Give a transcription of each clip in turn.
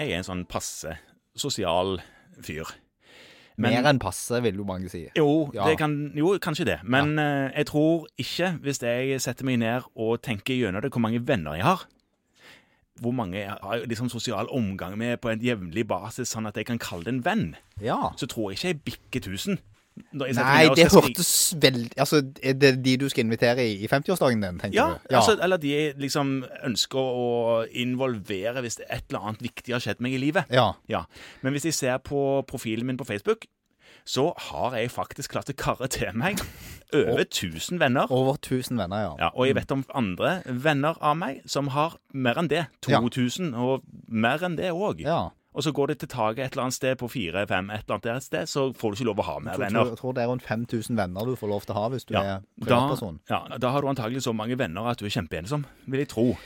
jeg er en sånn passe sosial fyr. Mer enn passe, vil jo mange si. Jo, Ja. det kan, jo kanskje det. Men eh, jeg tror ikke, hvis jeg setter meg ned og tenker gjennom det, hvor mange venner jeg har. Hvor mange jeg har liksom sosial omgang med på en jevnlig basis, sånn at jeg kan kalle det en venn. Ja. Så tror jeg ikke jeg bikker 1000. Nei, det hørtes veldig Altså, er det de du skal invitere i, i 50-årsdagen din, tenker Ja, du? Altså, eller de liksom ønsker å involvere hvis et eller annet viktig har skjedd meg i livet. ja. Ja, Men hvis jeg ser på profilen min på Facebook, så har jeg faktisk klart å karre til meg over 1000 venner. Over 1000 venner, ja. Ja, og jeg vet om andre venner av meg som har mer enn det. Ja. 2000, og mer enn det òg. ja. Og så går det til taket et eller annet sted på fire-fem, et eller annet sted, så får du ikke lov å ha mer Jeg tror, venner. jeg tror det er rundt 5000 venner du får lov til å ha hvis du Ja, er da, privatperson. ja, da har du antagelig så mange venner at du er kjempeensom, vil jeg tro.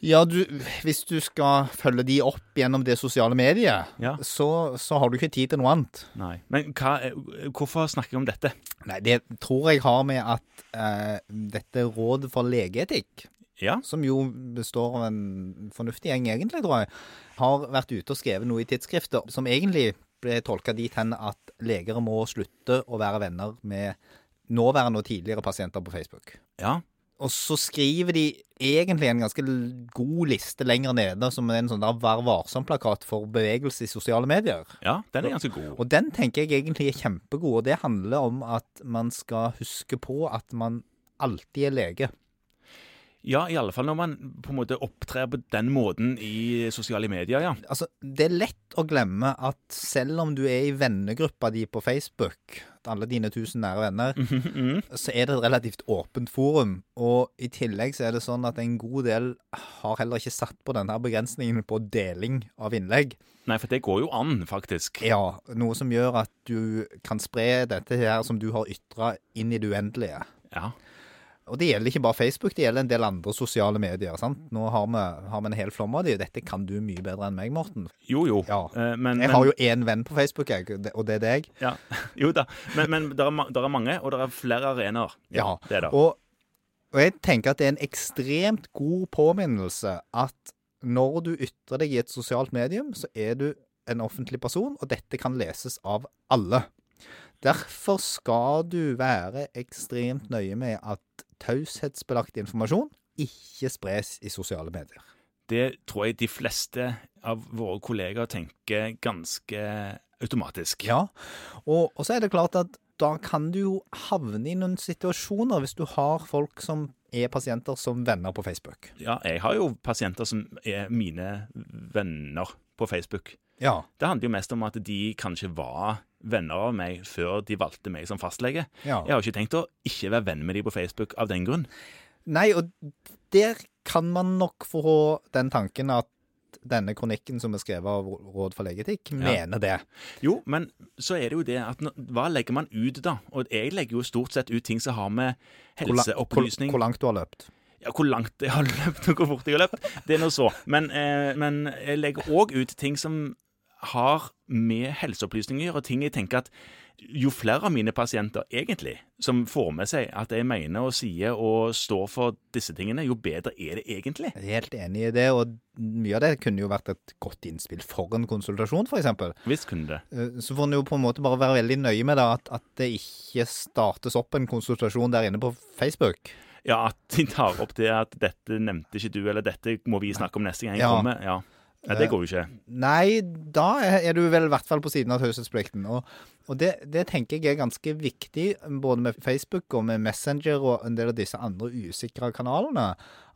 Ja, du, hvis du skal følge de opp gjennom det sosiale mediet, Ja. så, så har du ikke tid til noe annet. Nei. Men hva, er- hvorfor snakker jeg om dette? Nei, det tror jeg har med at eh, dette rådet for legeetikk, Ja, som jo består av en fornuftig gjeng egentlig, tror jeg, har vært ute og skrevet noe i tidsskrifter som egentlig ble tolka dit hen at legere må slutte å være venner med nåværende og tidligere pasienter på Facebook. ja, Og så skriver de egentlig en ganske god liste lenger nede, som er en sånn der Vær varsom-plakat for bevegelse i sosiale medier. ja, den er ganske god. Og den tenker jeg egentlig er kjempegod, og det handler om at man skal huske på at man alltid er lege. Ja, i alle fall når man på en måte opptrer på den måten i sosiale medier, ja. Altså, det er lett å glemme at selv om du er i vennegruppa di på Facebook, alle dine tusen nære venner, Mm. så er det et relativt åpent forum. Og i tillegg så er det sånn at en god del har heller ikke satt på denne begrensningen på deling av innlegg. Nei, for det går jo an, faktisk. Ja, noe som gjør at du kan spre dette her som du har ytra, inn i det uendelige. Ja. Og det gjelder ikke bare Facebook, det gjelder en del andre sosiale medier. sant? Nå har vi, har vi en hel flom av de, og dette kan du mye bedre enn meg, Morten. Jo, jo. Ja. Eh, men, Jeg har jo én venn på Facebook, jeg, og det er deg. ja. Jo da. Men, men det er, er mange, og det er flere arenaer. Ja, det er det. Og, og jeg tenker at det er en ekstremt god påminnelse at når du ytrer deg i et sosialt medium, så er du en offentlig person, og dette kan leses av alle. Derfor skal du være ekstremt nøye med at taushetsbelagt informasjon ikke spres i sosiale medier. Det tror jeg de fleste av våre kollegaer tenker ganske automatisk. Ja, og, og så er det klart at da kan du jo havne i noen situasjoner hvis du har folk som er pasienter som venner på Facebook. Ja, jeg har jo pasienter som er mine venner på Facebook. Ja. Det handler jo mest om at de kanskje var venner av meg før de valgte meg som fastlege. ja. Jeg har ikke tenkt å ikke være venn med dem på Facebook av den grunn. Nei, og der kan man nok få den tanken at denne kronikken som er skrevet av Råd for legeetikk, mener det. Jo, men så er det jo det at hva legger man ut, da? Og jeg legger jo stort sett ut ting som har med helseopplysning hvor langt du har løpt. Ja, hvor langt jeg har løpt, og hvor fort jeg har løpt, det er nå så. Men, eh, men jeg legger òg ut ting som har med helseopplysninger å gjøre, ting jeg tenker at jo flere av mine pasienter egentlig som får med seg at jeg mener og sier og står for disse tingene, jo bedre er det egentlig. Jeg er helt enig i det, og mye av det kunne jo vært et godt innspill for en konsultasjon, f.eks. Visst kunne det. Så får en jo på en måte bare være veldig nøye med det, at, at det ikke startes opp en konsultasjon der inne på Facebook. Ja, at de tar opp det at 'dette nevnte ikke du', eller 'dette må vi snakke om neste gang jeg Ja. kommer'. Ja. Nei, det går jo ikke. Nei, da er du vel i hvert fall på siden av taushetsplikten. Og, og det, det tenker jeg er ganske viktig, både med Facebook og med Messenger og en del av disse andre usikre kanalene,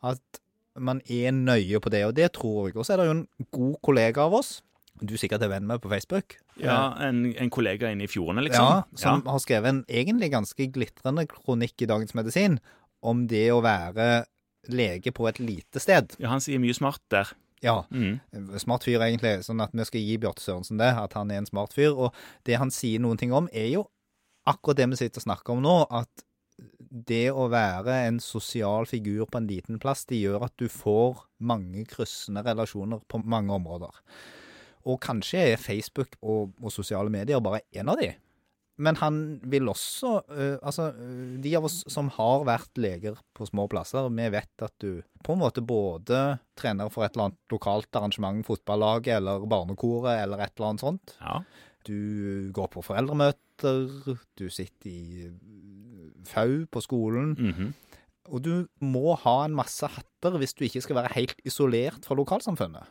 at man er nøye på det, og det tror jeg. Og så er det jo en god kollega av oss, du sikkert er venn med på Facebook, Ja, en, en kollega inne i fjordene, liksom. ja, som har skrevet en egentlig ganske glitrende kronikk i Dagens Medisin om det å være lege på et lite sted. ja, han sier mye smart der. Ja, Mm. Smart fyr, egentlig. Sånn at vi skal gi Bjarte Sørensen det, at han er en smart fyr. Og det han sier noen ting om, er jo akkurat det vi sitter og snakker om nå. At det å være en sosial figur på en liten plass, det gjør at du får mange kryssende relasjoner på mange områder. Og kanskje er Facebook og, og sosiale medier bare en av de. Men han vil også uh, Altså, de av oss som har vært leger på små plasser, vi vet at du på en måte både trener for et eller annet lokalt arrangement, fotballaget eller barnekoret eller et eller annet sånt. Ja. Du går på foreldremøter, du sitter i FAU på skolen. mhm. Og du må ha en masse hatter hvis du ikke skal være helt isolert fra lokalsamfunnet.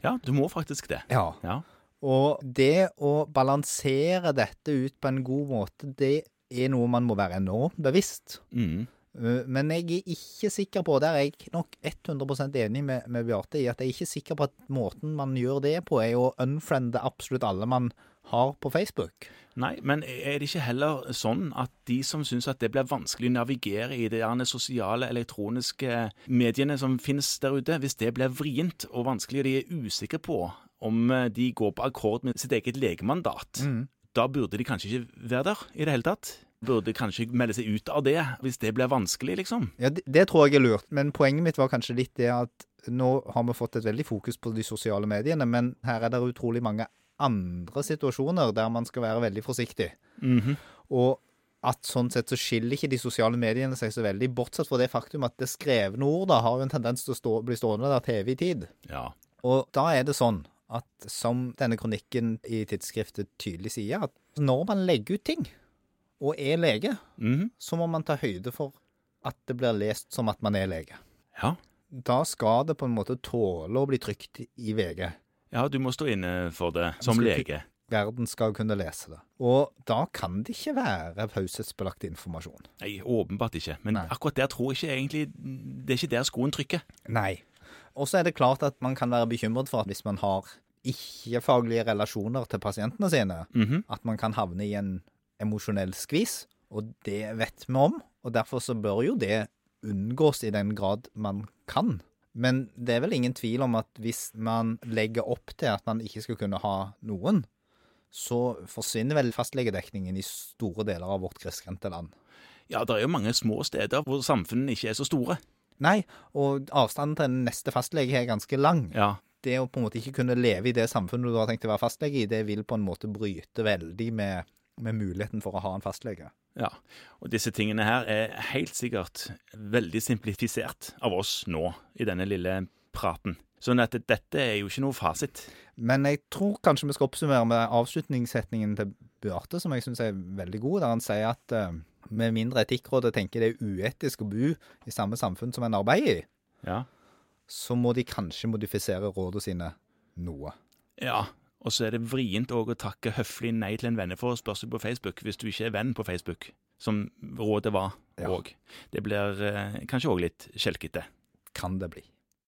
ja, du må faktisk det. Ja. Ja. Og det å balansere dette ut på en god måte, det er noe man må være enormt bevisst. Mhm. Uh, Men jeg er ikke sikker på, der er jeg nok 100% enig med, med Bjarte i, at jeg er ikke sikker på at måten man gjør det på, er å unfriende absolutt alle man har på Facebook. Nei, men er det ikke heller sånn at de som syns at det blir vanskelig å navigere i de sosiale, elektroniske mediene som finnes der ute, hvis det blir vrient og vanskelig, og de er usikre på om eh, de går på akkord med sitt eget legemandat, da burde de kanskje ikke være der i det hele tatt? Burde kanskje melde seg ut av det, hvis det blir vanskelig, liksom? Ja, det, det tror jeg er lurt, men poenget mitt var kanskje litt det at nå har vi fått et veldig fokus på de sosiale mediene, men her er det utrolig mange andre situasjoner der man skal være veldig forsiktig. Mhm. Og at sånn sett så skiller ikke de sosiale mediene seg så veldig, bortsett fra det faktum at det skrevne ord da har jo en tendens til å stå, bli stående der til evig tid. Ja. Og da er det sånn at, som denne kronikken i tidsskriftet tydelig sier, at når man legger ut ting, og er lege, Mhm. så må man ta høyde for at det blir lest som at man er lege. ja. Da skal det på en måte tåle å bli trykt i VG. Ja, du må stå inne for det som lege. Verden skal kunne lese det. Og da kan det ikke være taushetsbelagt informasjon. Nei, åpenbart ikke. Men Nei. akkurat der tror jeg ikke egentlig Det er ikke der skoen trykker. Nei. Og så er det klart at man kan være bekymret for at hvis man har ikke-faglige relasjoner til pasientene sine, Mhm. at man kan havne i en emosjonell skvis. Og det vet vi om, og derfor så bør jo det unngås i den grad man kan. Men det er vel ingen tvil om at hvis man legger opp til at man ikke skal kunne ha noen, så forsvinner vel fastlegedekningen i store deler av vårt grisgrendte land. Ja, det er jo mange små steder hvor samfunnene ikke er så store. Nei, og avstanden til neste fastlege er ganske lang. Ja, det å på en måte ikke kunne leve i det samfunnet du har tenkt å være fastlege i, det vil på en måte bryte veldig med, med muligheten for å ha en fastlege. ja. Og disse tingene her er helt sikkert veldig simplifisert av oss nå i denne lille praten. Sånn at dette er jo ikke noe fasit. Men jeg tror kanskje vi skal oppsummere med avslutningssetningen til Bjarte, som jeg syns er veldig god, der han sier at eh, med mindre Etikkrådet tenker det er uetisk å bo i samme samfunn som en arbeider i, Ja. så må de kanskje modifisere rådene sine noe. ja. Og så er det vrient òg å takke høflig nei til en venneforespørsel på Facebook hvis du ikke er venn på Facebook, som rådet var Ja. Det blir eh, kanskje òg litt skjelkete. Kan det bli.